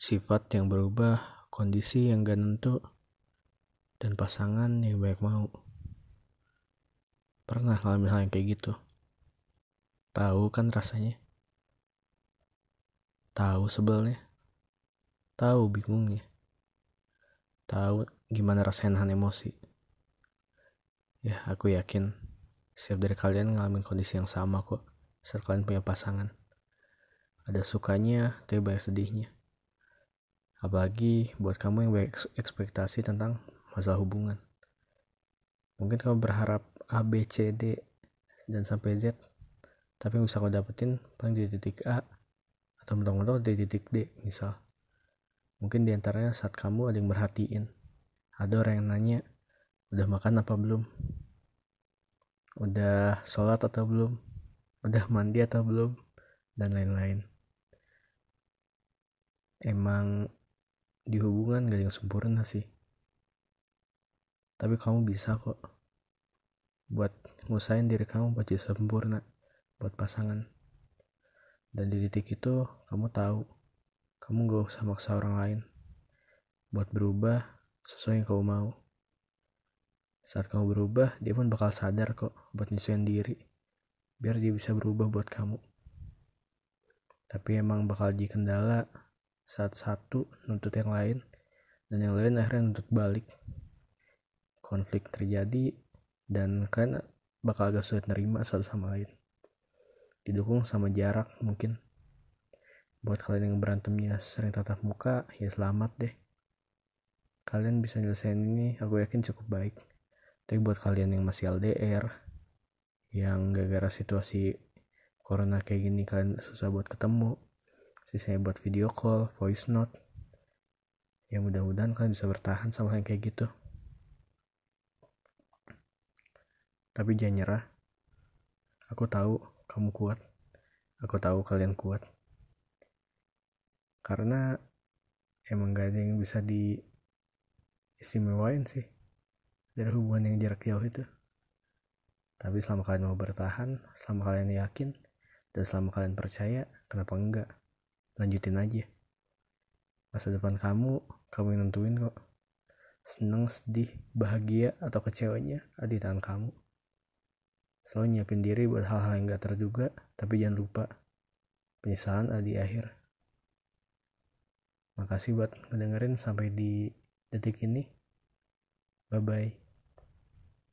sifat yang berubah, kondisi yang gak nentu, dan pasangan yang banyak mau. Pernah kalau misalnya kayak gitu? Tahu kan rasanya? Tahu sebelnya? Tahu bingungnya? Tahu gimana rasanya nahan emosi? Ya, aku yakin setiap dari kalian ngalamin kondisi yang sama kok saat kalian punya pasangan. Ada sukanya, tapi banyak sedihnya. Apalagi buat kamu yang banyak ekspektasi tentang masalah hubungan. Mungkin kamu berharap A, B, C, D, dan sampai Z. Tapi yang bisa kau dapetin paling di titik A atau mentok-mentok di titik D misal. Mungkin di antaranya saat kamu ada yang merhatiin. Ada orang yang nanya, udah makan apa belum? Udah sholat atau belum? Udah mandi atau belum? Dan lain-lain emang di hubungan gak yang sempurna sih. Tapi kamu bisa kok buat ngusain diri kamu buat jadi sempurna buat pasangan. Dan di titik itu kamu tahu kamu gak usah maksa orang lain buat berubah sesuai yang kamu mau. Saat kamu berubah dia pun bakal sadar kok buat nyesuaiin diri biar dia bisa berubah buat kamu. Tapi emang bakal jadi kendala saat satu nuntut yang lain dan yang lain akhirnya nuntut balik. Konflik terjadi dan kan bakal agak sulit nerima satu sama lain. Didukung sama jarak mungkin. Buat kalian yang berantemnya sering tatap muka ya selamat deh. Kalian bisa nyelesain ini aku yakin cukup baik. Tapi buat kalian yang masih LDR yang gara-gara situasi corona kayak gini kalian susah buat ketemu sisanya buat video call voice note. Ya mudah-mudahan kalian bisa bertahan sama yang kayak gitu. Tapi jangan nyerah. Aku tahu kamu kuat. Aku tahu kalian kuat. Karena emang gak ada yang bisa di istimewain sih dari hubungan yang jarak jauh itu. Tapi selama kalian mau bertahan selama kalian yakin dan selama kalian percaya kenapa enggak lanjutin aja. Masa depan kamu kamu yang nentuin kok. Seneng sedih bahagia atau kecewanya ada di tangan kamu. Selalu nyiapin diri buat hal-hal yang gak terduga tapi jangan lupa penyesalan ada di akhir. Makasih buat ngedengerin sampai di detik ini. Bye bye